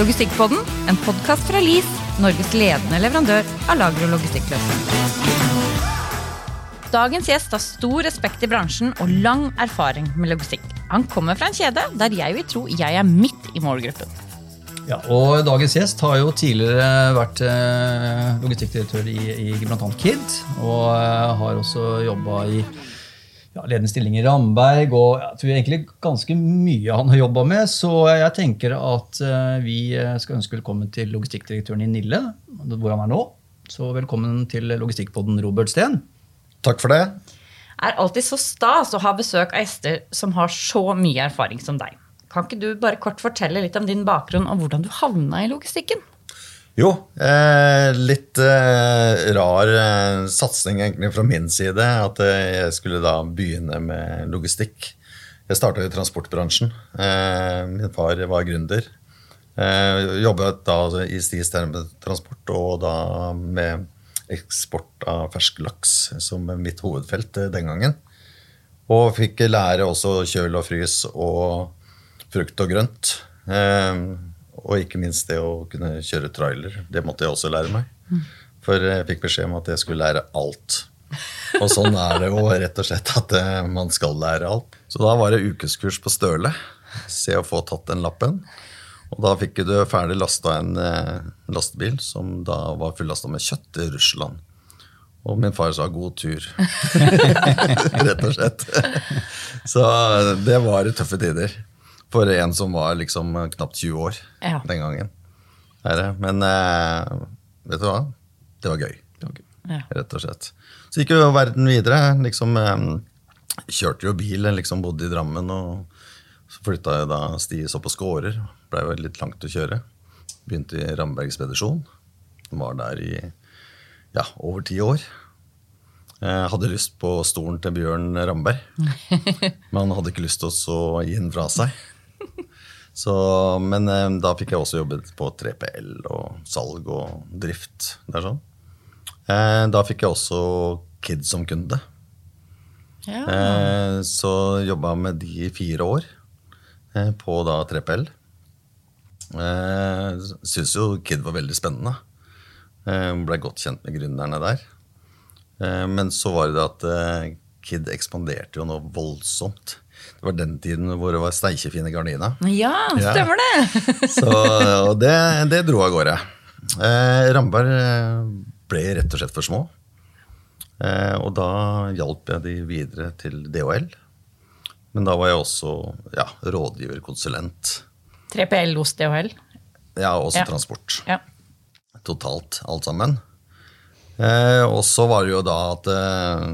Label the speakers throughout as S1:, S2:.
S1: Logistikkpodden, en podkast fra LIS, Norges ledende leverandør av lager- og logistikkløsninger. Dagens gjest har stor respekt i bransjen og lang erfaring med logistikk. Han kommer fra en kjede der jeg vil tro jeg er midt i målgruppen.
S2: Ja, og Dagens gjest har jo tidligere vært eh, logistikkdirektør i, i bl.a. KID. Og eh, har også jobba i ja, ledende stilling i Ramberg. Og jeg tror egentlig ganske mye han har jobba med. Så jeg tenker at eh, vi skal ønske velkommen til logistikkdirektøren i Nille, hvor han er nå. Så velkommen til logistikkpodden, Robert Steen.
S3: Takk for det.
S1: er alltid så stas å ha besøk av gjester som har så mye erfaring som deg. Kan ikke du bare kort fortelle litt om din bakgrunn og hvordan du havna i logistikken?
S3: Jo, eh, litt eh, rar eh, satsing egentlig fra min side. At eh, jeg skulle da begynne med logistikk. Jeg starta i transportbransjen. Eh, min far var gründer. Eh, jobbet da i Stis Transport og da med eksport av fersk laks som mitt hovedfelt den gangen. Og fikk lære også kjøl og frys og frukt og grønt. Eh, og ikke minst det å kunne kjøre trailer. Det måtte jeg også lære meg. For jeg fikk beskjed om at jeg skulle lære alt. Og sånn er det jo rett og slett at eh, man skal lære alt. Så da var det ukeskurs på Støle. Se å få tatt den lappen. Og da fikk du ferdig lasta en eh, lastebil som da var fullasta med kjøtt til Russland. Og min far sa 'god tur'. Rett og slett. Så det var tøffe tider. For en som var liksom knapt 20 år
S1: Ja.
S3: den gangen. Men eh, vet du hva? Det var gøy.
S1: Ja.
S3: Rett og slett. Så gikk jo verden videre. liksom eh, Kjørte jo bil, liksom bodde i Drammen. og Så flytta jeg da Stis opp på Skårer. Blei jo litt langt å kjøre. Begynte i Rambergspedisjon. Var der i ja, over ti år. Jeg hadde lyst på stolen til Bjørn Ramberg, men han hadde ikke lyst til å gi den fra seg. Så, men eh, da fikk jeg også jobbet på 3PL og salg og drift. Der sånn. Eh, Da fikk jeg også Kids som kunde.
S1: Ja.
S3: Eh, Så jobba med de i fire år på da 3PL. Eh, Syns jo Kid var veldig spennende. Ble Blei godt kjent med gründerne der. Men så var det at Kid ekspanderte jo noe voldsomt. Det var den tiden hvor det var steikjefine gardiner.
S1: ja, stemmer det!
S3: Så, og det, det dro av gårde. Eh, Ramberg eh, ble rett og slett for små. Eh, og da hjalp jeg de videre til DHL. Men da var jeg også ja, rådgiverkonsulent.
S1: 3PL hos DHL.
S3: Ja, også
S1: Ja.
S3: transport.
S1: Ja.
S3: Totalt, alt sammen. Eh, og så var det jo da at eh,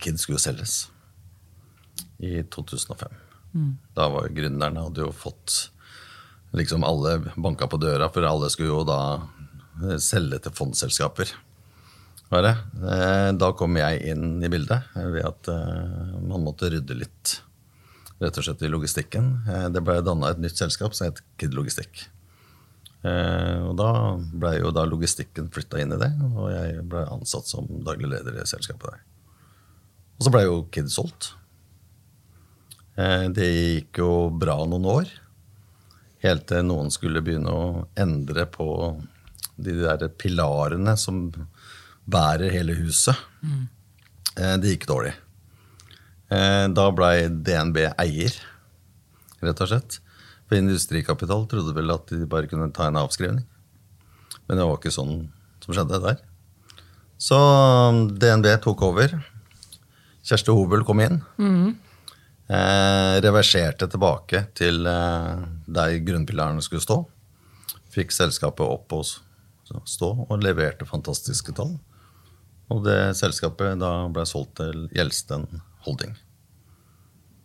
S3: Kid skulle selges. I 2005. Da var gründerne hadde jo fått liksom alle banka på døra, for alle skulle jo da eh, selge til fondsselskaper. Var det? Eh, Da kom jeg inn i bildet eh, ved at man måtte rydde litt rett og slett i logistikken. Det ble danna et nytt selskap som het Kid Logistikk. Og da ble jo da logistikken flytta inn i det, og jeg ble ansatt som daglig leder i selskapet der. Og så ble jo Kid solgt. Eh, det gikk jo bra noen år. Helt til noen skulle begynne å endre på de der pilarene som bærer hele huset. Mm. det gikk dårlig. Eh, Da blei DNB eier, rett og slett. For Industrikapital trodde vel at de bare kunne ta en avskrivning. Men det var ikke sånn som skjedde der. Så um, DNB tok over. Kjersti Hobøl kom inn. Eh, reverserte tilbake til eh, der grunnpilarene skulle stå. Fikk selskapet opp å stå og leverte fantastiske tall. Og det selskapet da ble solgt til Gjelsten Holding.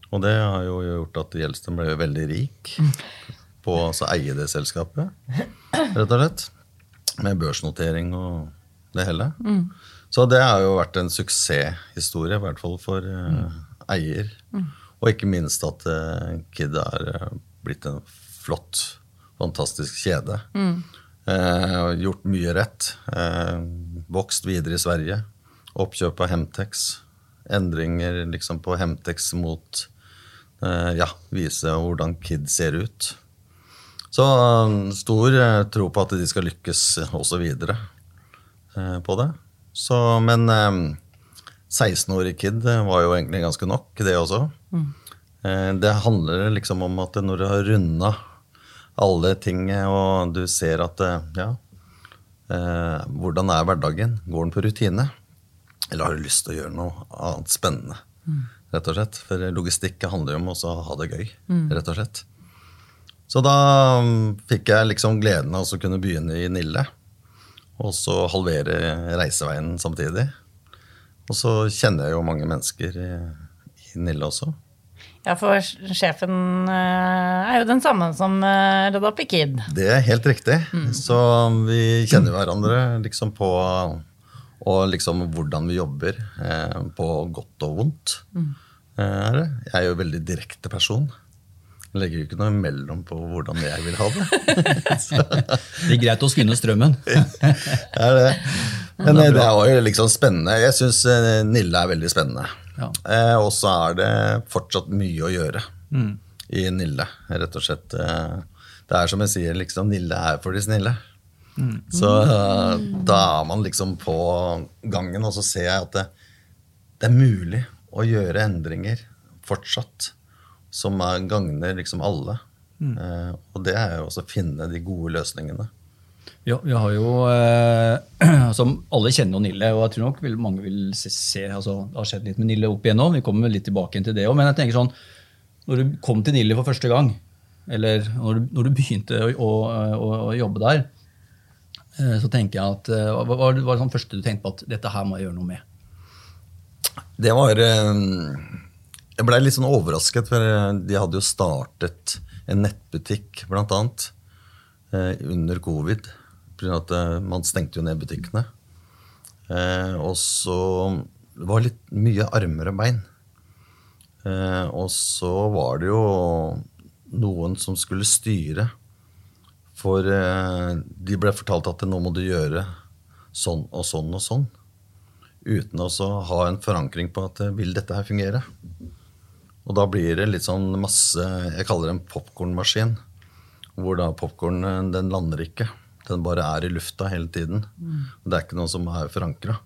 S3: Og det har jo gjort at Gjelsten ble veldig rik på å altså eie det selskapet, rett og slett. Med børsnotering og det hele. Så det har jo vært en suksesshistorie, i hvert fall for eh, eier. Og ikke minst at uh, Kid er eh, blitt en flott, fantastisk kjede. Eh, gjort mye rett. Eh, vokst videre i Sverige. Oppkjøp av Hemtex. Endringer liksom på Hemtex mot eh, ja, vise hvordan Kid ser ut. Så stor tro på at de skal lykkes også videre eh, på det. Så, men 16-årig kid var jo egentlig ganske nok, det også. Mm. det handler liksom om at når du har runda alle ting, og du ser at eh, ja, eh, hvordan er hverdagen? Går den på rutine? Eller har du lyst til å gjøre noe annet spennende? rett og slett. For logistikk handler jo om også å ha det gøy, rett og slett. Så da mm, fikk jeg liksom gleden av å kunne begynne i Nille. Og så halvere reiseveien samtidig. Og så kjenner jeg jo mange mennesker i, i Nille også.
S1: Ja, for sjefen eh, er jo den samme som eh, redda opp i Kid.
S3: Det er helt riktig. Så vi kjenner hverandre liksom på og liksom hvordan vi jobber, eh, på godt og vondt. Eh, er jeg er jo en veldig direkte person. Jeg legger jo ikke noe imellom på hvordan jeg vil ha det.
S2: Det er greit å skynde strømmen.
S3: Det er det. Men det, det var jo liksom spennende. Jeg syns Nille er veldig spennende.
S2: Ja.
S3: Eh, og så er det fortsatt mye å gjøre i Nille, rett og slett. Eh, Det er som jeg sier, liksom, Nille er for de snille. Så eh, da er man liksom på gangen, og så ser jeg at det, det er mulig å gjøre endringer fortsatt som er, gagner liksom alle. Eh, og det er jo også å finne de gode løsningene.
S2: Ja, vi har jo, eh, som Alle kjenner jo Nille, og jeg tror nok vil, mange vil se, se altså, Det har skjedd litt med Nille opp igjennom. Vi kommer litt tilbake til det også, Men jeg tenker sånn, når du kom til Nille for første gang, eller når du, når du begynte å, å, å, å jobbe der, eh, så tenker jeg at eh, Hva var det var det sånn første du tenkte på at dette her må jeg gjøre noe med?
S3: Det var eh, Jeg blei litt sånn overrasket, for eh, de hadde jo startet en nettbutikk, blant annet, eh, under covid. At eh, man stengte jo ned butikkene. Og så Det var litt mye armer og bein. Og så var det jo noen som skulle styre. For de ble fortalt at nå må du gjøre sånn og sånn og sånn uten å ha en forankring på at vil dette her fungere? Og da blir det litt sånn masse Jeg kaller det en popkornmaskin. Hvor da popkornen den lander ikke. Den bare er i lufta hele tiden. Og det er ikke noe som er forankra.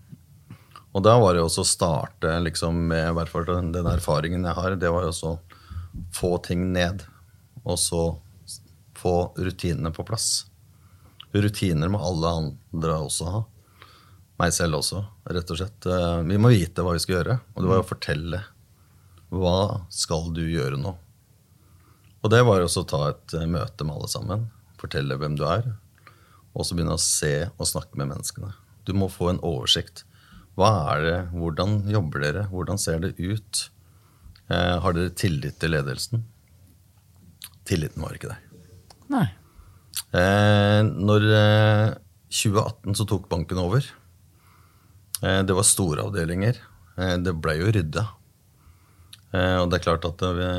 S3: Og da var det også å starte liksom med hvert fall den, erfaringen jeg har, det var jo også få ting ned. Og så få rutinene på plass. Rutiner må alle andre også ha meg selv også, rett og slett. Eh, Vi må vite hva vi skal gjøre, og det var å fortelle hva skal du gjøre nå. Og det var også å ta et eh, møte med alle sammen, fortelle hvem du er, og så begynne å se og snakke med menneskene. Du må få en oversikt. Hva er det, Hvordan jobber dere? Hvordan ser det ut? Eh, har dere tillit til ledelsen? Tilliten var ikke der.
S1: Nei.
S3: Eh, når eh, 2018 så tok banken over. Eh, det var store avdelinger. Eh, det ble jo rydda. Eh, og det er klart at det,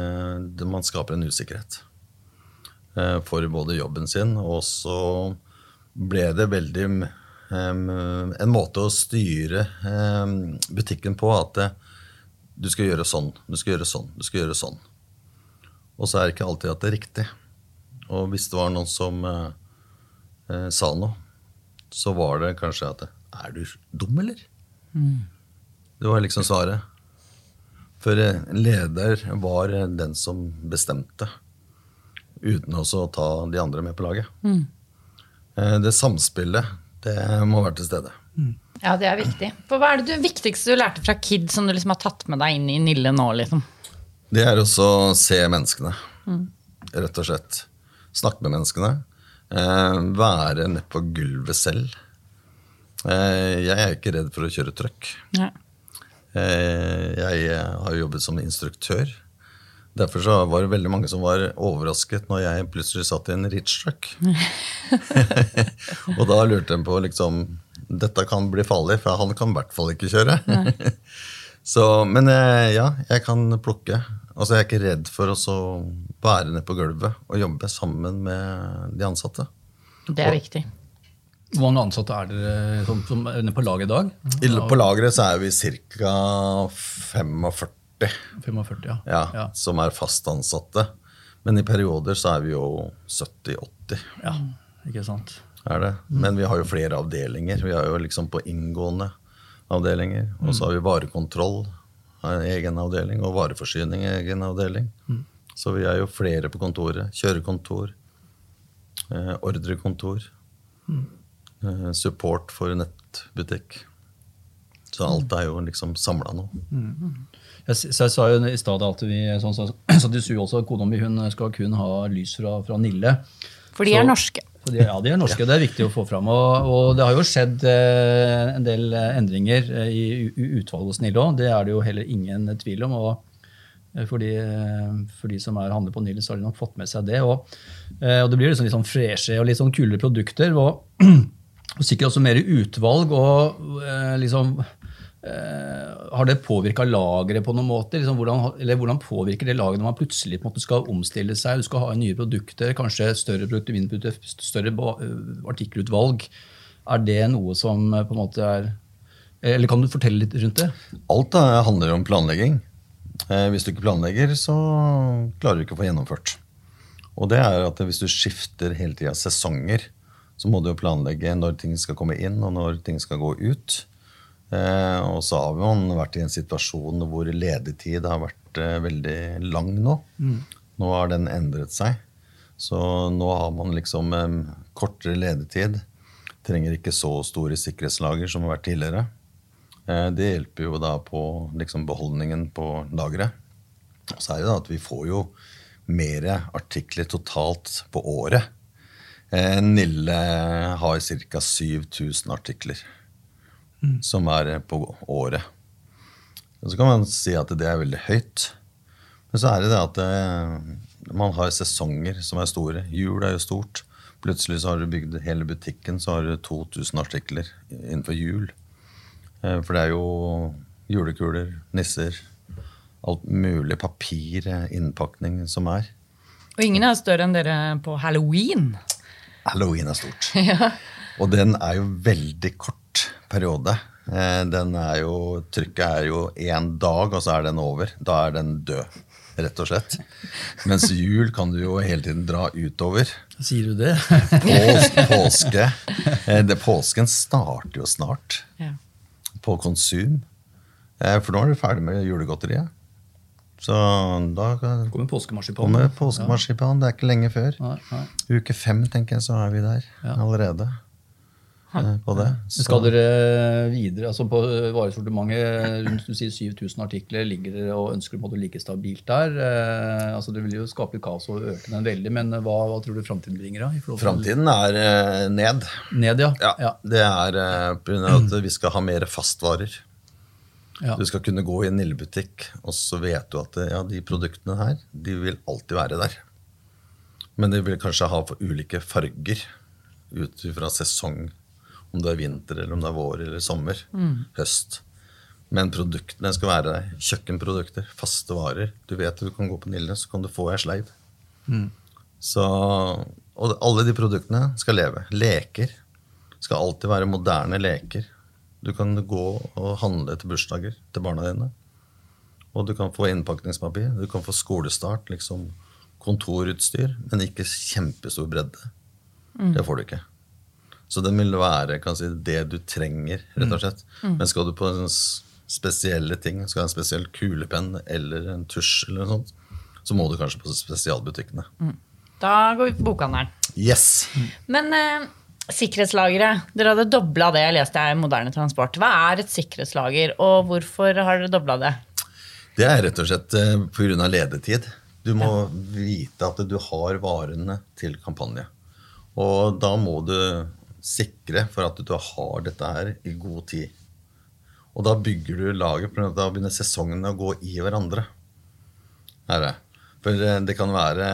S3: det, man skaper en usikkerhet eh, for både jobben sin, og så ble det veldig en måte å styre butikken på at eh, du skal gjøre sånn, du skal gjøre sånn, du skal gjøre sånn. Og så er det ikke alltid at det er riktig. Og hvis det var noen som eh, eh, sa noe, så var det kanskje at Er du dum, eller? Det var liksom svaret. For eh, leder var eh, den som bestemte, uten også å ta de andre med på laget. Mm. Det samspillet, det må være til stede.
S1: Ja, det er viktig. For hva er det du, viktigste du lærte fra Kid som du liksom har tatt med deg inn i Nille nå? liksom?
S3: Det er også å se menneskene, rett og slett. Snakke med menneskene. Eh, være nede på gulvet selv. Eh, jeg er ikke redd for å kjøre trøkk.
S1: Ja.
S3: Eh, jeg har har jobbet som instruktør. Derfor så var det veldig mange som var overrasket når jeg plutselig satt i en truck. og da lurte de på liksom Dette kan bli farlig, for han kan i hvert fall ikke kjøre. så, men eh, ja, jeg kan plukke. Altså, jeg er ikke redd for å så være nede på gulvet og jobbe sammen med de ansatte.
S1: Det er viktig.
S2: Hvor mange ansatte er dere som, som er på laget i dag?
S3: I, på lageret så er vi ca. 45
S2: 45, ja.
S3: ja, som er fast ansatte. Men i perioder så er vi jo 70-80.
S2: Ja, ikke sant.
S3: er det. Men vi har jo flere avdelinger. Vi har jo liksom på inngående avdelinger. Og så har vi varekontroll, egen avdeling, og vareforsyning, egen avdeling. Så vi er jo flere på kontoret. Kjørekontor, eh, ordrekontor, eh, support for nettbutikk. Så alt er jo liksom samla nå.
S2: Jeg, så jeg sa jo i stad at vi sånn, så, så de sier også, kona mi hun skal kun ha lys fra, fra Nille.
S1: For de er norske.
S2: Så de, ja, de er norske. Det er viktig å få fram. Og, og det har jo skjedd eh, en del eh, endringer eh, i u- u- utvalget hos Nille òg. Det er det jo heller ingen tvil om. og eh, for de, eh, for de som er handler på Nille, så har de nok fått med seg det. Og, eh, og det blir liksom litt sånn freshe og litt sånn kulere produkter. Og, og sikkert også mer utvalg. og eh, liksom eh, Har det påvirka lageret på noen måte? Liksom hvordan, eller hvordan påvirker det lageret når man plutselig måte skal omstille seg? Du skal ha nye produkter, kanskje større produkter, mindre produkter, større eh, artikkelutvalg. Er det noe som eh, på en måte er Eller kan du fortelle litt rundt det?
S3: Alt da handler om planlegging. Eh, hvis du ikke planlegger, så klarer du ikke å få gjennomført. Og det er at hvis du skifter hele tida sesonger, så må du jo planlegge når ting skal komme inn, og når ting skal gå ut. Eh, og så har man vært i en situasjon hvor ledetid har vært eh, veldig lang nå. Nå har den endret seg. Så nå har man liksom eh, kortere ledetid. Trenger ikke så store sikkerhetslager som har vært tidligere. Eh, Det hjelper jo da på liksom beholdningen på lageret. Og så er det da at vi får jo mer artikler totalt på året. Eh, Nille har ca. 7000 artikler som er på året. Og så kan man si at det er veldig høyt. Men så er det det at det, man har sesonger som er store. Jul er jo stort. Plutselig så har du bygd hele butikken, så har du 2000 artikler innenfor jul. Eh, For det er jo julekuler, nisser, alt mulig papir, eh, innpakning som er.
S1: Og ingen er større enn dere på halloween.
S3: Halloween er stort. Og den er jo veldig kort periode. Eh, Den er jo, trykket er jo én dag, og så er den over. Da er den død, rett og slett. Mens jul kan du jo hele tiden dra utover.
S2: Sier du det?
S3: Pås, påske. Eh, Det, påsken starter jo snart
S1: Ja.
S3: på konsum. Eh, For nå er du ferdig med julegodteriet. Så da
S2: Kommer påskemarsipan.
S3: kommer påskemarsipan. Det er ikke lenge før.
S2: Nei, nei.
S3: Uke fem, tenker jeg, så er vi der allerede. eh, På det.
S2: Så. Skal dere videre, altså på varesortimentet rundt du sier 7000 artikler, ligger dere og ønsker på en ligge stabilt der? Eh, altså Det vil jo skape litt kaos og øke den veldig, men hva, hva tror du framtiden bringer? da?
S3: Framtiden er eh, ned.
S2: Ned, ja.
S3: Ja,
S2: ja.
S3: Det er eh, av at vi skal ha mer fastvarer.
S2: Ja.
S3: Du skal kunne gå i en Nille-butikk, og så vet du at ja, de produktene her de vil alltid være der. Men de vil kanskje ha for ulike farger ut fra sesong. Om det er vinter, eller om det er vår eller sommer. Høst. Men produktene skal være der. Kjøkkenprodukter, faste varer. Du vet du kan gå på Nille, så kan du få ei sleiv. Så, og alle de produktene skal leve. Leker skal alltid være moderne leker. Du kan gå og handle til bursdager til barna dine. Og du kan få innpakningspapir. Du kan få skolestart, liksom kontorutstyr, men ikke kjempestor bredde. Det får du ikke. Så den vil være kan si, det du trenger, rett og slett. Men skal du på en spesielle ting, skal ha en spesiell kulepenn eller en tusj, eller noe sånt, så må du kanskje på spesialbutikkene.
S1: Da går vi på bokhandelen.
S3: Yes!
S1: Men eh, sikkerhetslageret, dere hadde dobla det, leste jeg i Moderne Transport. Hva er et sikkerhetslager, og hvorfor har dere dobla det?
S3: Det er rett og slett eh, pga. ledetid. Du må vite at du har varene til kampanje. Og da må du sikre for at du har dette her i god tid. Og da bygger du lager, for da begynner sesongene å gå i hverandre. Her Er det. For eh, det kan være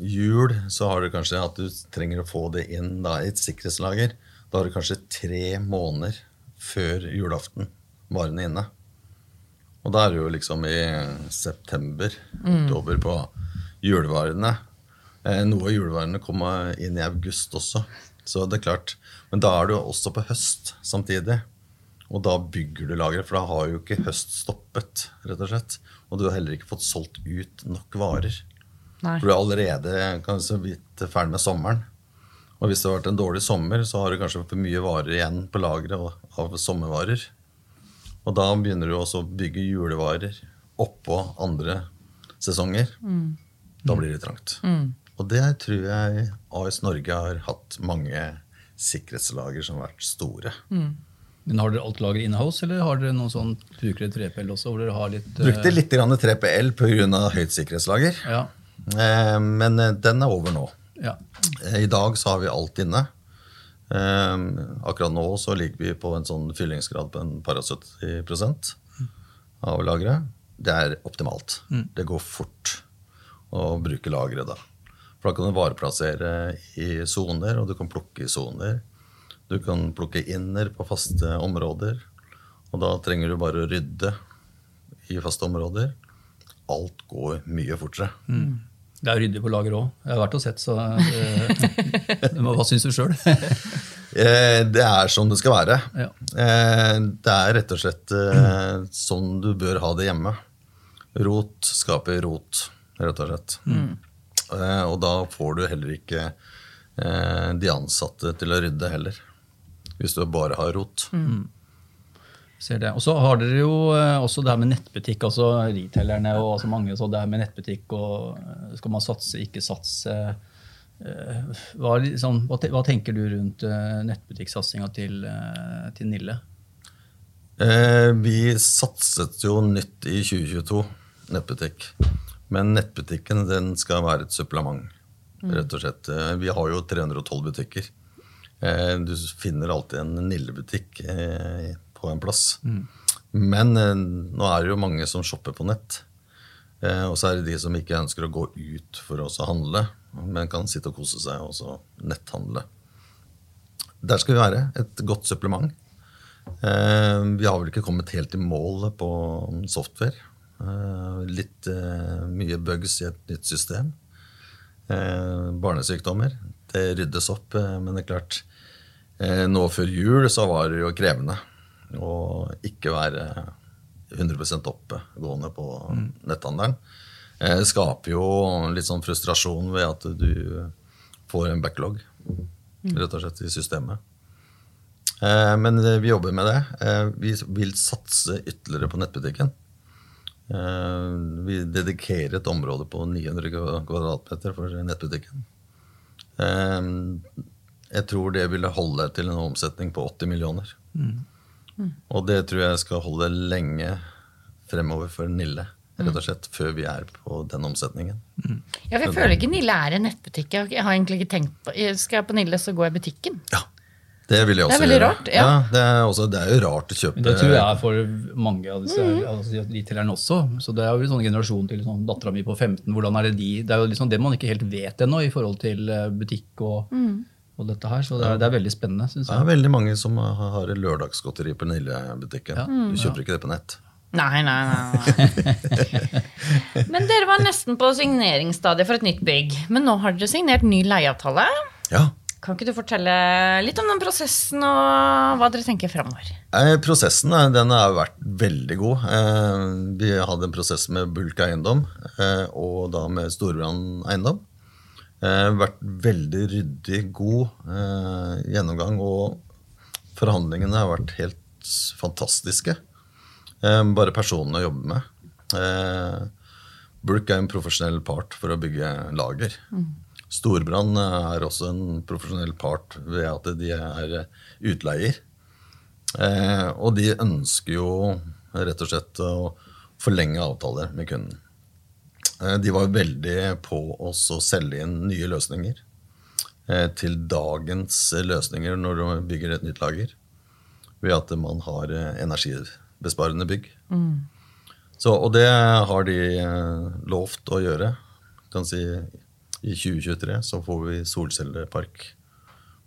S3: jul, så har du kanskje at du trenger å få det inn da, i et sikkerhetslager. Da har du kanskje tre måneder før julaften varene inne. Og da er det jo liksom i september, oktober på julevarene. Eh, noe av julevarene kommer inn i august også. Så det er klart. Men da er du også på høst samtidig. Og da bygger du lageret, for da har jo ikke høst stoppet, rett og slett. Og du har heller ikke fått solgt ut nok varer.
S1: Nei.
S3: For du er allerede kanskje så vidt ferdig med sommeren. Og hvis det har vært en dårlig sommer, så har du kanskje for mye varer igjen på lageret av sommervarer. Og da begynner du også å bygge julevarer oppå andre sesonger. Da blir det trangt. Og det tror jeg AS Norge har hatt mange sikkerhetslager som har vært store.
S2: Men Har dere alt lager in-house, eller har dere noen sånn, bruker dere 3PL også? hvor dere har litt... Uh...
S3: Brukte litt grann 3PL pga. høyt sikkerhetslager.
S2: Ja,
S3: Eh, Men eh, den er over nå.
S2: ja.
S3: Eh, I dag så har vi alt inne. Eh, akkurat nå så ligger vi på en sånn fyllingsgrad på en par og 70 av lageret. Det er optimalt. Det går fort å bruke lageret da. For da kan du vareplassere i soner, og du kan plukke i soner. Du kan plukke inner på faste områder. Og da trenger du bare å rydde i faste områder. Alt går mye fortere.
S2: Det er ryddig på lager òg. Jeg har vært og sett, så eh, Hva syns du sjøl?
S3: Eh, Det er sånn det skal være.
S2: Ja.
S3: Eh, Det er rett og slett eh, sånn du bør ha det hjemme. Rot skaper rot, rett og slett. Mm. Og da får du heller ikke de ansatte til å rydde heller. Hvis du bare har rot.
S2: Ser det. Og så har dere jo eh, også det her med nettbutikk, altså retailerne og altså mange så det her med nettbutikk og eh, skal man satse, ikke satse. Eh, Hva, liksom, hva, tenker du rundt nettbutikksatsinga til, til Nille?
S3: Eh, Vi satset jo nytt i 2022, nettbutikk. Men nettbutikken den skal være et supplement, rett og slett. Vi har jo 312 butikker. Eh, Du finner alltid en Nille-butikk eh, på en plass. Men eh, nå er det jo mange som shopper på nett. Og så er det de som ikke ønsker å gå ut for å handle, men kan sitte og kose seg og netthandle. Der skal vi være. Et godt supplement. Vi har vel ikke kommet helt i mål på software. Litt mye bugs i et nytt system. Barnesykdommer. Det ryddes opp, eh, men det er klart eh, Nå før jul så var det jo krevende å ikke være 100 oppegående på netthandelen. Eh, Det skaper jo litt sånn frustrasjon ved at du får en backlog, rett og slett, i systemet. Men vi jobber med det. Vi vil satse ytterligere på nettbutikken. Vi dedikerer et område på 900 kvadratmeter for nettbutikken. Eh, Jeg tror det ville holde til en omsetning på 80 millioner. Og det tror jeg skal holde lenge fremover for Nille. Rett og slett før vi er på den omsetningen.
S1: Ja, for jeg føler ikke Nille er en nettbutikk. Jeg har egentlig ikke tenkt på Skal jeg på Nille, så går jeg i butikken.
S3: Ja, det vil jeg
S1: Det er
S3: også gjøre.
S1: rart, ja.
S3: det, er også, det er jo rart å kjøpe
S2: det tror jeg er for mange av disse altså, retailerne også. Så det er jo en sånn generasjon til sånn, dattera mi på 15. hvordan er Det de, det er jo liksom det man ikke helt vet ennå i forhold til eh, butikk og, og dette her. Så det er, det er veldig spennende,
S3: Synes
S2: jeg.
S3: Det er veldig mange som har lørdagsgodteri på Nille-butikken. Du kjøper ikke det på nett.
S1: Nei, nei, nei. nei. Men dere var nesten på signeringsstadiet for et nytt bygg. Men nå har dere signert ny leieavtale.
S3: Ja.
S1: Kan ikke du fortelle litt om den prosessen og hva dere tenker framover?
S3: Eh, Prosessen den har vært veldig god. Eh, Vi hadde en prosess med Bulk eiendom eh, og da med Storbrann eiendom. Eh, Vært veldig ryddig, god eh, gjennomgang, og forhandlingene har vært helt fantastiske. Eh, Bare personene å jobbe med. Eh, Bulk er en profesjonell part for å bygge lager. Storbrann er også en profesjonell part ved at de er eh, utleier. Eh, og de ønsker jo rett og slett å forlenge avtaler med kunden. Eh, de var veldig på oss å selge inn nye løsninger eh, til dagens løsninger når du bygger et nytt lager. Ved at man har eh, energibesparende bygg. Så, og det har de eh, lovt å gjøre. Kan si I 2023 så får vi solcellepark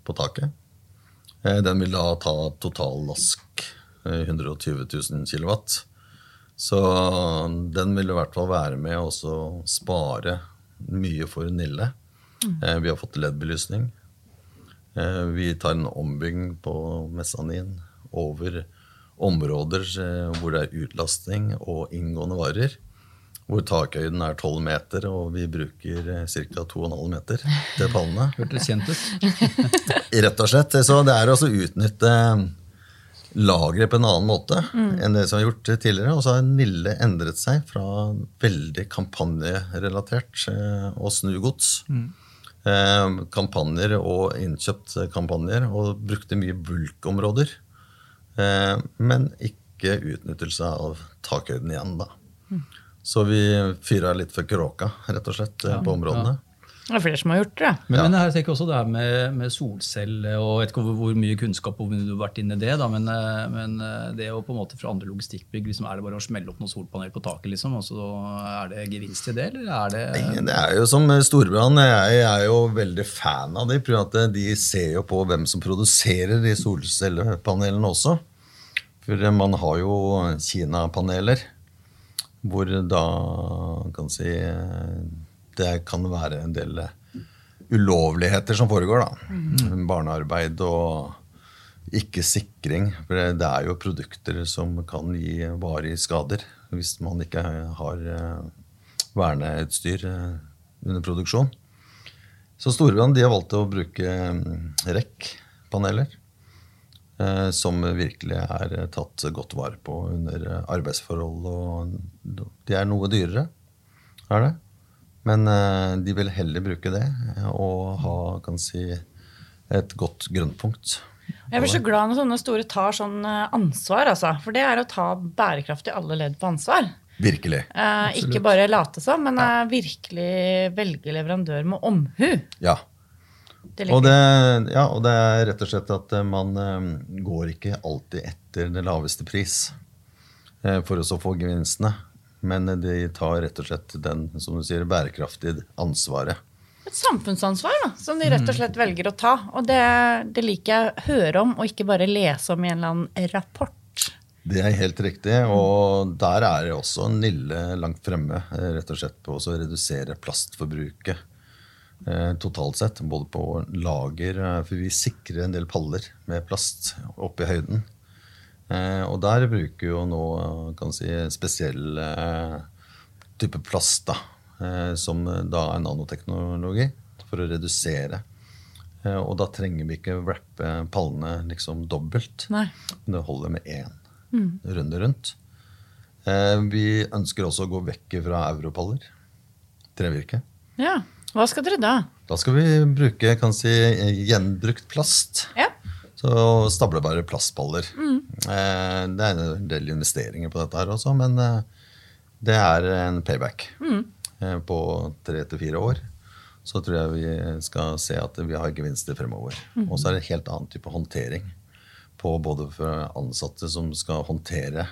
S3: på taket. Eh, Den vil da ta total lask eh, 120 000 kW. Så den vil i hvert fall være med og spare mye for Nille. Mm. Vi har fått LED-belysning. Eh, Vi tar en ombygging på Messanin over områder eh, hvor det er utlastning og inngående varer. Hvor takhøyden er 12 meter, og vi bruker ca. 2,5 meter til pallene.
S2: Hørtes kjent ut.
S3: Rett og slett. Så det er å utnytte lageret på en annen måte enn det som er gjort tidligere. Og så har Nille endret seg fra veldig kampanjerelatert eh, og snugods. Eh, kampanjer og innkjøpt kampanjer, og brukte mye bulkområder. Eh, men ikke utnyttelse av takhøyden igjen, da. Så vi fyra litt for kråka, rett og slett, ja, på områdene.
S1: Det er flere som har gjort det.
S2: Men, men jeg tenker også det her med, med solcelle og jeg vet ikke hvor, mye kunnskap hvor du har vært inne i det, da, men, eh, men eh, det å på en måte fra andre logistikkbygg liksom, Er det bare å smelle opp noen solpanel på taket, liksom, og så er det gevinst i det, eller er det
S3: Nei, Det er jo som Storbrann. Jeg er jo veldig fan av de, at de ser jo på hvem som produserer de solcellepanelene også. For man har jo Kina-paneler, hvor da kan si det kan være en del ulovligheter som foregår. da. Barnearbeid og ikke sikring. For det, er jo produkter som kan gi varige skader hvis man ikke har eh, verneutstyr eh, under produksjon. Så Storebrand har valgt å bruke mm, REC-paneler. eh, Som virkelig er tatt godt vare på under arbeidsforhold. og De er noe dyrere, er det. Men eh, de vil heller bruke det og ha kan si, et godt grunnpunkt.
S1: Jeg blir så glad når sånne store tar sånn eh, ansvar, altså. For det er å ta bærekraftig alle ledd på ansvar.
S3: Virkelig.
S1: Eh, ikke bare late som, men ja. virkelig velge leverandør med omhu.
S3: Ja.
S1: Det
S3: Og det, ja. og det er rett og slett at eh, man eh, går ikke alltid etter det laveste pris eh, for å få gevinstene. Men de tar rett og slett den som du sier, bærekraftige ansvaret.
S1: Et samfunnsansvar da, som de rett og slett velger å ta. Og det, det liker jeg å høre om, og ikke bare lese om i en eller annen rapport.
S3: Det er helt riktig, og der er det også en Nille langt fremme. Rett og slett på å redusere plastforbruket totalt sett. Både på lager, eh, for vi sikrer en del paller med plast oppe i høyden. Eh, og der bruker jo nå eh, kan si, spesiell eh, type plast, da, eh, som da er nanoteknologi, for å redusere. Eh, og da trenger vi ikke wrappe pallene liksom dobbelt.
S1: Nei.
S3: Det holder med én runde rundt. Eh, vi ønsker også å gå vekk fra europaller. Trevirke.
S1: Ja, Hva skal dere da?
S3: Da skal vi bruke kan si, gjenbrukt plast.
S1: Ja.
S3: Så stablebare plastballer. Eh, det er en del investeringer på dette her også, men eh, det er en payback. Eh, på tre til fire år så tror jeg vi skal se at vi har gevinster fremover. Og så er det en helt annen type håndtering på både for ansatte som skal håndtere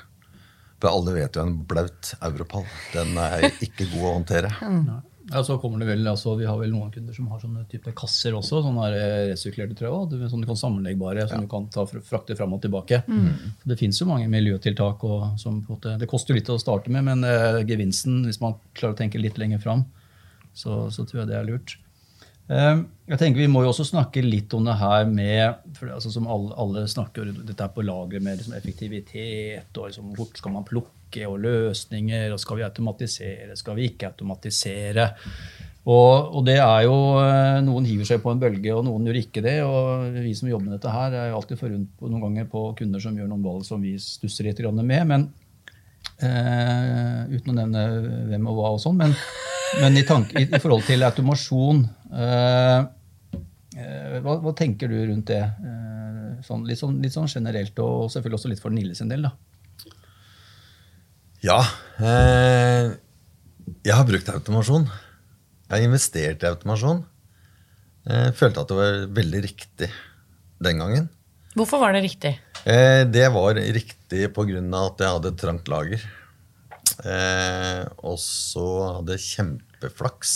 S3: For alle vet jo en blaut europall. Den er ikke god å håndtere.
S2: Ja, så kommer det vel, altså, Vi har vel noen kunder som har sånne type kasser også. sånne eh, resirkulerte også, Sånne du kan sammenleggbare, som du kan ta, frakte fram og tilbake. Så Det fins jo mange miljøtiltak. Og, som, måte, det koster jo litt å starte med, men eh, gevinsten, hvis man klarer å tenke litt lenger fram, så, så tror jeg det er lurt. Eh, jeg tenker Vi må jo også snakke litt om det her med for altså Som alle, alle snakker dette er på lageret med liksom effektivitet og liksom, hvor skal man plukke og løsninger. og Skal vi automatisere, skal vi ikke automatisere? Og, og det er jo, eh, Noen hiver seg på en bølge, og noen gjør ikke det. og Vi som jobber med dette her, er jo alltid forundt noen ganger på kunder som gjør noen valg som vi stusser litt med. men eh, Uten å nevne hvem og hva og sånn. Men, men i, tanke, i, i forhold til automasjon hva, hva tenker du rundt det? Eh, sånn, litt, sånn, litt sånn generelt, og selvfølgelig også litt for Nille sin del. da.
S3: Ja. Eh, jeg har brukt automasjon. Jeg har investert i automasjon. Jeg følte at det var veldig riktig den gangen.
S1: Hvorfor var det riktig?
S3: Eh, det var riktig pga. at jeg hadde et trangt lager. Eh, og så hadde jeg kjempeflaks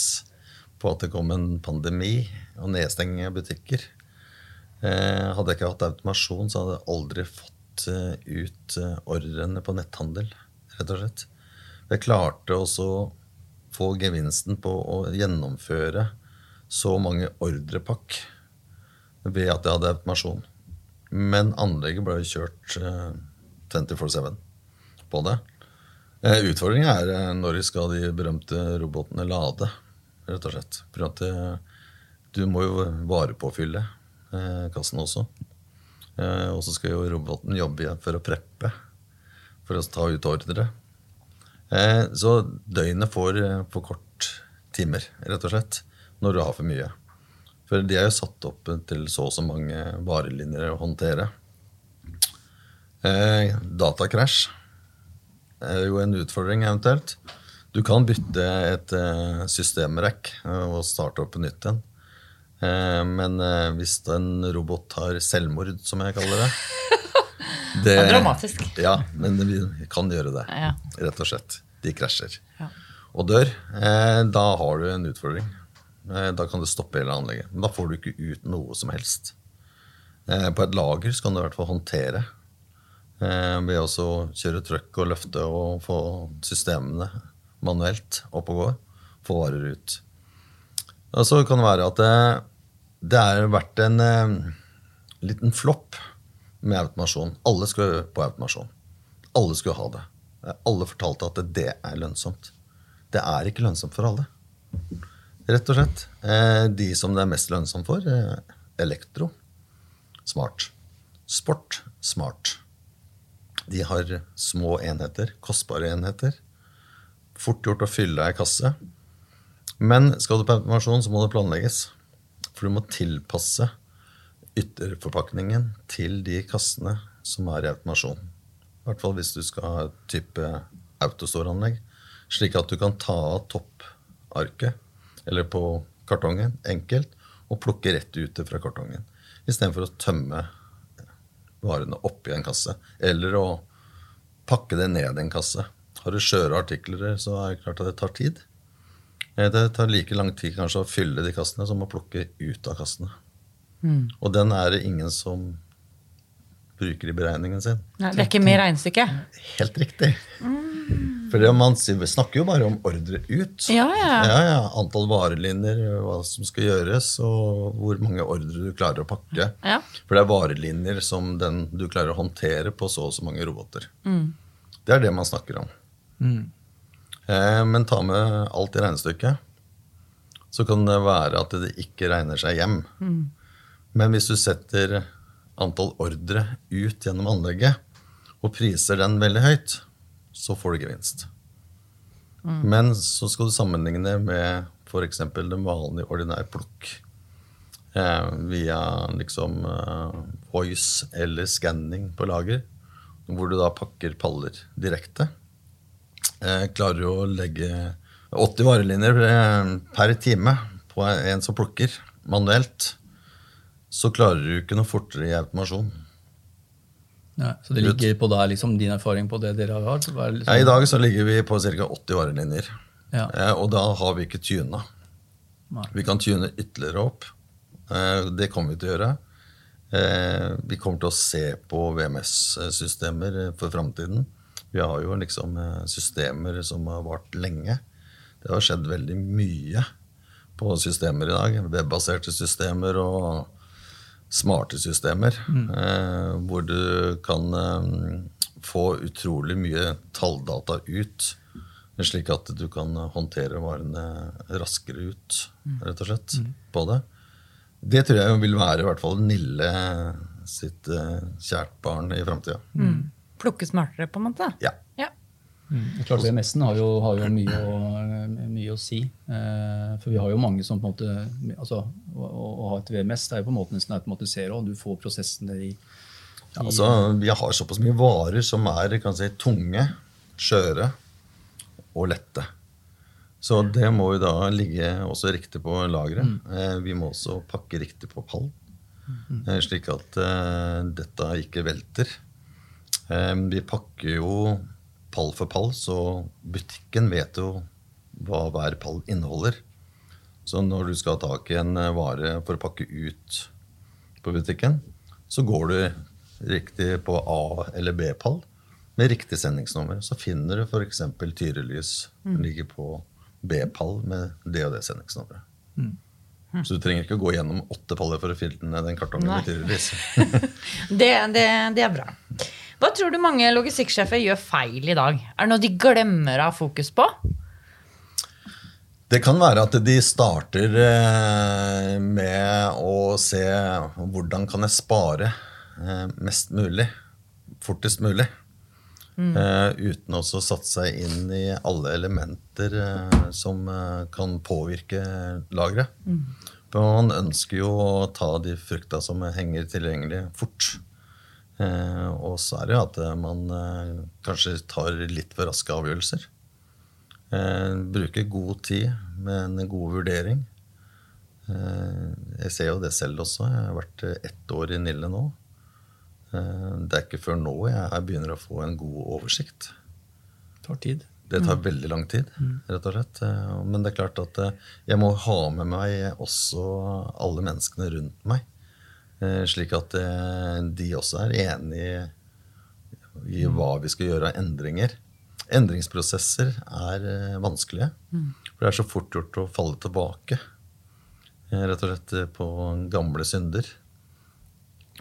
S3: på at det kom en pandemi og nedstenging av butikker. Eh, hadde jeg ikke hatt automasjon, så hadde jeg aldri fått eh, ut eh, ordrene på netthandel. rett og slett. Jeg klarte også å få gevinsten på å gjennomføre så mange ordrepakk ved at jeg hadde automasjon. Men anlegget ble jo kjørt eh, 24-7 på det. Utfordringen er når skal de berømte robotene lade, rett og slett. At eh, du må jo varepåfylle eh, kassen også. Eh, og så skal jo roboten jobbe igjen for å preppe, for å ta ut ordre. Eh, så døgnet får eh, for kort timer, rett og slett, når du har for mye. For de er jo satt opp til så og så mange varelinjer å håndtere. Eh, datakrasj er jo en utfordring eventuelt. Du kan bytte et eh, systemrekk eh, og starte opp på nytt igjen. Eh, men hvis en robot har selvmord, som jeg kaller det
S1: Det er dramatisk.
S3: Ja, men vi kan gjøre det.
S1: Ja.
S3: Rett og slett. De krasjer.
S1: Ja.
S3: Og dør. Da har du en utfordring. Da kan du stoppe hele anlegget. Men da får du ikke ut noe som helst. På et lager så kan du i hvert fall håndtere. Ved også å kjøre trøkk og løfte og få systemene manuelt opp og gå. Få varer ut. Og så kan det være at det, det har vært en eh, liten flopp med automasjon. Alle skulle på automasjon. Alle skulle ha det. Alle fortalte at det er lønnsomt. Det er ikke lønnsomt for alle. Rett og slett. Eh, De som det er mest lønnsomt for, eh, elektro, smart. Sport, smart. De har små enheter, kostbare enheter. Fort gjort å fylle ei kasse. Men skal du på automasjon, så må det planlegges. For du må tilpasse ytterforpakningen til de kassene som er i automasjon. I hvert fall hvis du skal ha type autostoranlegg. Slik at du kan ta av topparket, eller på kartongen, enkelt, og plukke rett ut fra kartongen. Istedenfor å tømme varene oppi en kasse. Eller å pakke det ned i en kasse. Har du skjøre artikler, så er det klart at det tar tid. Eh, Det tar like lang tid kanskje å fylle de kassene som å plukke ut av kassene. Og den er det ingen som bruker i beregningen sin.
S1: Nei, det er ikke med regnestykket.
S3: Helt riktig. For det man snakker jo bare om ordre ut.
S1: Ja, ja.
S3: ja, ja. Antall varelinjer, hva som skal gjøres, og hvor mange ordre du klarer å pakke.
S1: Ja.
S3: For det er varelinjer som den du klarer å håndtere på så og så mange roboter. Det er det man snakker om. Eh, men ta med alt i regnestykket, så kan det være at det ikke regner seg hjem. Men hvis du setter antall ordre ut gjennom anlegget, og priser den veldig høyt, så får du gevinst. Men så skal du sammenligne med f.eks. den vanlige ordinære plukk. Eh, via liksom eh, voice eller skanning på lager, hvor du da pakker paller direkte. Klarer du å legge 80 varelinjer eh, per time på en som plukker manuelt, så klarer du ikke noe fortere i automasjon.
S2: Nei, så det ligger på deg, liksom, din erfaring på det dere har? Det
S3: Ja, I
S2: liksom,
S3: dag så ligger vi på ca. 80 varelinjer.
S2: Ja.
S3: Eh, og da har vi ikke tuna. Vi kan tune ytterligere opp. Eh, det kommer vi til å gjøre. Vi kommer til å se på VMS-systemer for framtiden. Vi har jo liksom eh, systemer som har vart lenge. Det har skjedd veldig mye på systemer i dag. Webbaserte systemer og smarte systemer. Eh, hvor du kan eh, få utrolig mye talldata ut. Slik at du kan håndtere varene raskere ut, rett og slett, på det. Det tror jeg vil være i hvert fall Nille sitt eh, kjært barn i framtida.
S1: Plukke smartere, på en måte.
S3: Ja.
S1: Ja.
S2: Mm. Det Klart VMS-en har jo, har jo mye, å, mye å si. Eh, for vi har jo mange som på en måte altså, å, å ha et VMS det er jo på en måte nesten automatisere, og du får prosessen der i
S3: Altså, vi har såpass mye varer som er kan si, tunge, skjøre og lette. Så det må jo da ligge også riktig på lageret. Eh, vi må også pakke riktig på pall, mm. slik at eh, dette ikke velter. Eh, vi pakker jo pall for pall, så butikken vet jo hva hver pall inneholder. Så når du skal ha tak i en eh, vare for å pakke ut på butikken, så går du riktig på A- eller B-pall med riktig sendingsnummer. Så finner du f.eks. tyrelys mm. ligger på B-pall med det og det sendingsnummeret. Så du trenger ikke gå gjennom åtte paller for å finne den kartongen
S1: Nei.
S3: med tyrelys.
S1: Det, det, det er bra. Hva tror du mange logistikksjefer gjør feil i dag? Er det noe de glemmer å ha fokus på?
S3: Det kan være at de starter eh, med å se hvordan kan jeg spare eh, mest mulig, fortest mulig. Mm. uten også å satse seg inn i alle elementer eh, som eh, kan påvirke lageret. Mm. man ønsker jo å ta de frukta som henger tilgjengelig, fort. Eh, og så er det jo at eh, man eh, kanskje tar litt for raske avgjørelser. Eh, bruker god tid med en god vurdering. Eh, jeg ser jo det selv også. Jeg har vært ett år i Nille nå. Eh, det er ikke før nå jeg begynner å få en god oversikt.
S2: Det tar tid.
S3: Det tar veldig lang tid, rett og slett. Eh, Men det er klart at eh, jeg må ha med meg også alle menneskene rundt meg. Eh, Slik at eh, de også er enig i hva vi skal gjøre av endringer. Endringsprosesser er eh, vanskelige. For det er så fort gjort å falle tilbake. Rett og slett på gamle synder.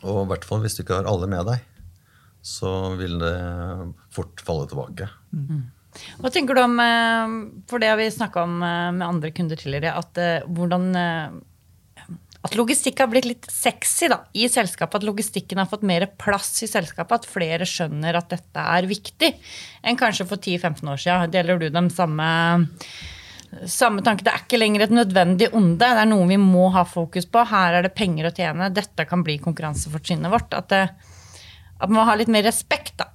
S3: Og i hvert fall hvis du ikke har alle med deg, så vil det fort falle tilbake.
S1: Hva tenker du om, for det har vi snakka om med andre kunder tidligere, at hvordan at logistikk har blitt litt sexy da, i selskapet. At logistikken har fått mer plass i selskapet. At flere skjønner at dette er viktig enn kanskje for 10-15 år siden. Deler du dem samme, samme tanke? Det er ikke lenger et nødvendig onde. Det er noe vi må ha fokus på. Her er det penger å tjene. Dette kan bli konkurransefortrinnet vårt. At, det, at man må ha litt mer respekt, da.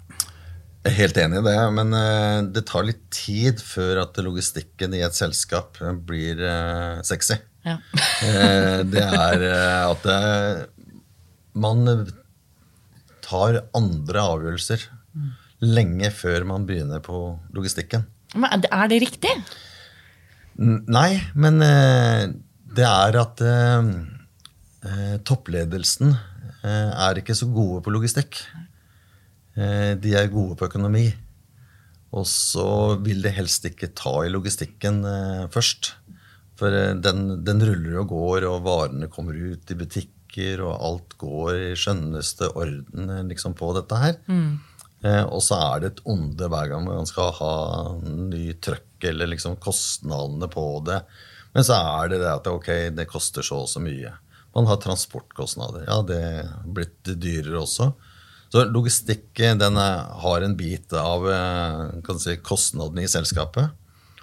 S3: Jeg er helt enig i det, men eh, det tar litt tid før at logistikken i et selskap blir eh, sexy.
S1: Ja.
S3: Eh, det er eh, at det, man tar andre avgjørelser lenge før man begynner på logistikken.
S1: Men er det- riktig?
S3: Nei, men eh, det er at eh, eh, toppledelsen eh, er ikke så gode på logistikk. Eh, de er gode på økonomi. Og så vil de helst ikke ta i logistikken eh, først. For eh, den, den ruller og går, og varene kommer ut i butikker, og alt går i skjønneste orden eh, liksom, på dette her. Eh, og så er det et onde hver gang man skal ha ny trøkk, eller liksom kostnadene på det. Men så er det det at ok, det koster så og så mye. Man har transportkostnader. Ja, det er blitt dyrere også. Så logistikk eh, den er, har en bit av kan si, kostnadene i selskapet.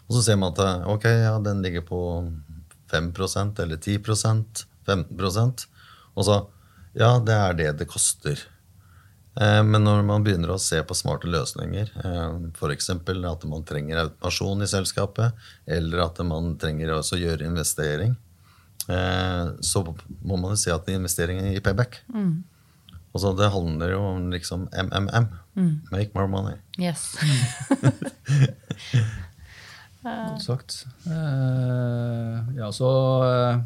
S3: Og så ser man at eh, ok, ja, den ligger på 5% eller 10% 15% Og så ja, det er det det koster. Eh, Men når man begynner å se på smarte løsninger, f.eks. at man trenger automasjon i selskapet, eller at man trenger også gjøre investering, eh, så må man jo si at investeringen gir payback. Altså, det handler jo om liksom MMM. Make more money.
S1: Yes.
S2: Godt sagt. Eh, ja, så eh,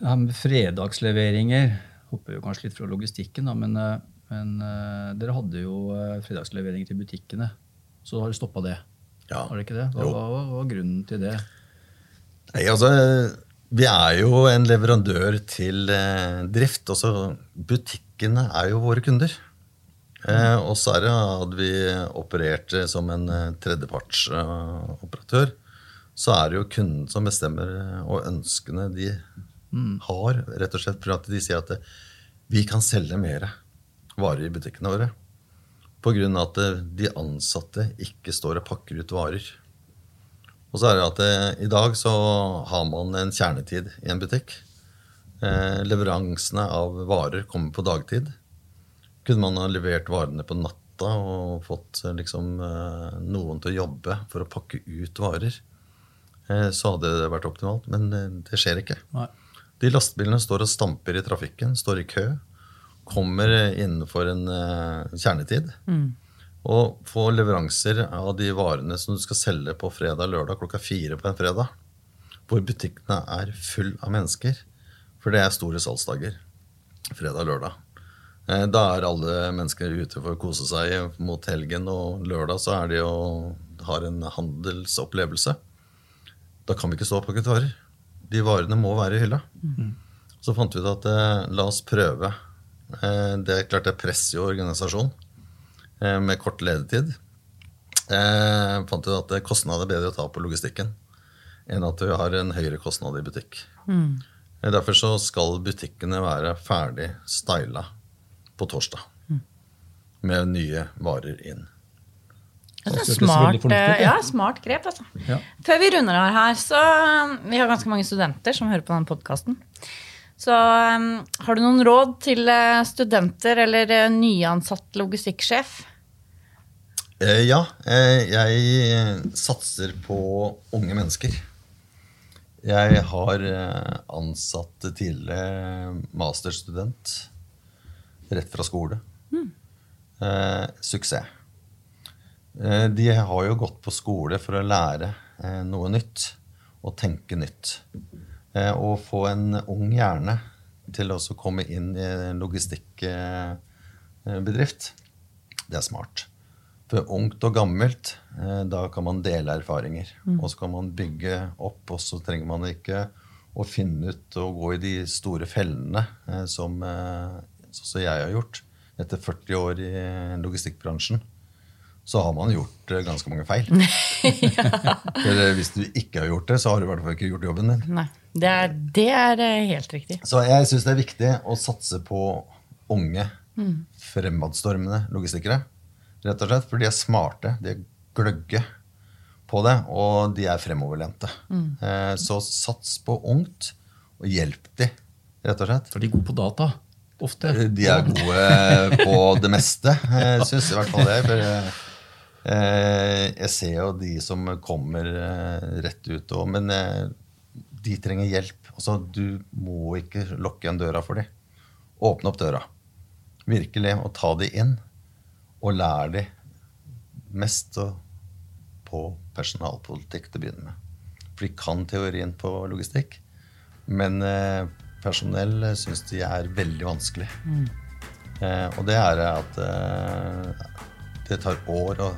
S2: det her med fredagsleveringer Hopper jo kanskje litt fra logistikken, da, men, eh, men eh, dere hadde jo eh, fredagsleveringer til butikkene. Så har du stoppa det.
S3: Ja.
S2: Har dere ikke det? Hva, hva, hva var grunnen til det?
S3: Nei, altså, vi er jo en leverandør til eh, drift. Også butikkene er jo våre kunder. Eh, og så det hadde vi operert som en eh, tredjepartsoperatør, så er det jo kunden som bestemmer, eh, og ønskene de har, rett og slett for at de sier at eh, vi kan selge mer varer i butikkene våre. Av at de ansatte ikke står og pakker ut varer. Og så er det at det, i dag så har man en kjernetid i en butikk. Eh, leveransene av varer kommer på dagtid. Kunne man ha levert varene på natta og fått eh, liksom, eh, noen til å jobbe for å pakke ut varer, eh, så hadde det vært optimalt. Men det skjer ikke.
S2: Nei.
S3: De lastebilene står og stamper i trafikken, står i kø. Kommer innenfor en kjernetid. kjernetid. Og får leveranser av de varene som du skal selge på fredag-lørdag klokka fire på en fredag. Hvor butikkene er full av mennesker. For det er store salgsdager. Fredag-lørdag. Eh, Da er alle mennesker ute for å kose seg mot helgen, og lørdag så er de og har en handelsopplevelse. Da kan vi ikke stå og pakke varer. De varene må være i hylla. Så fant vi ut at eh, la oss prøve Eh, Det er klart det presser jo organisasjonen eh, med kort ledetid. Eh, fant ut at kostnad er bedre å ta på logistikken enn at du har en høyere kostnad i butikk. Mm. Derfor så skal butikkene være ferdig styla på torsdag. Med nye varer inn.
S1: Det er
S2: Det
S1: smart, eh,
S2: ja.
S1: smart grep, altså.
S2: Ja.
S1: Før vi runder av her, så um, Vi har ganske mange studenter som hører på denne podkasten. Så um, har du noen råd til eh, studenter eller eh, nyansatt logistikksjef?
S3: Eh, ja, eh, jeg satser på unge mennesker. Jeg har ansatt tidligere masterstudent rett fra skole. Eh, suksess. Eh, de har jo gått på skole for å lære eh, noe nytt og tenke nytt. Eh, å få en ung hjerne til å komme inn i en logistikkbedrift, det er smart. For ungt og gammelt, eh, da kan man dele erfaringer. Og så kan man bygge opp, og så trenger man ikke å finne ut og gå i de store fellene eh, som eh, sånn som jeg har gjort. Etter 40 år i logistikkbransjen så har man gjort eh, ganske mange feil. For eh, hvis du ikke har gjort det, så har du i hvert fall ikke gjort jobben din.
S1: Nei, det er, det er eh, helt riktig.
S3: Så jeg syns det er viktig å satse på unge, fremadstormende logistikere. Rett og slett, For de er smarte, de er gløgge på det, og de er fremoverlente. Mm. Så sats på ungt, og hjelp de, rett og slett.
S2: For de er gode på data. Ofte.
S3: De er gode på det meste, eh, syns i hvert fall jeg. For eh, eh, jeg ser jo de som kommer eh, rett ut òg, Men eh, de trenger hjelp. Altså, du må ikke lukke igjen døra for dem. Åpne opp døra. Virkelig. Og ta de inn. Og lær de mest på personalpolitikk til å begynne med. For de kan teorien på logistikk, men eh, personell syns de er veldig vanskelig. Eh, og det er at eh, det tar år å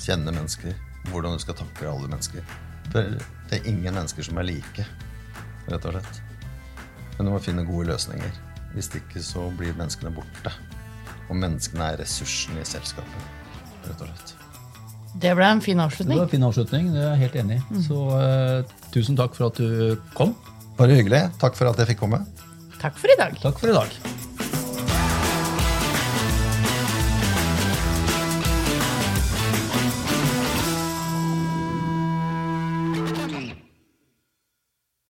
S3: kjenne mennesker. Hvordan du skal takle alle mennesker. For det er ingen mennesker som er like, rett og slett. Men du må finne gode løsninger. Hvis ikke så blir menneskene borte. Og menneskene er ressursen i selskapet, rett og slett.
S1: Det ble en fin avslutning.
S2: Det var en fin avslutning. Det er jeg helt enig i. Så eh, tusen takk for at du kom.
S3: Bare hyggelig. Takk for at jeg fikk komme.
S1: Takk for i dag.
S2: Takk for i dag.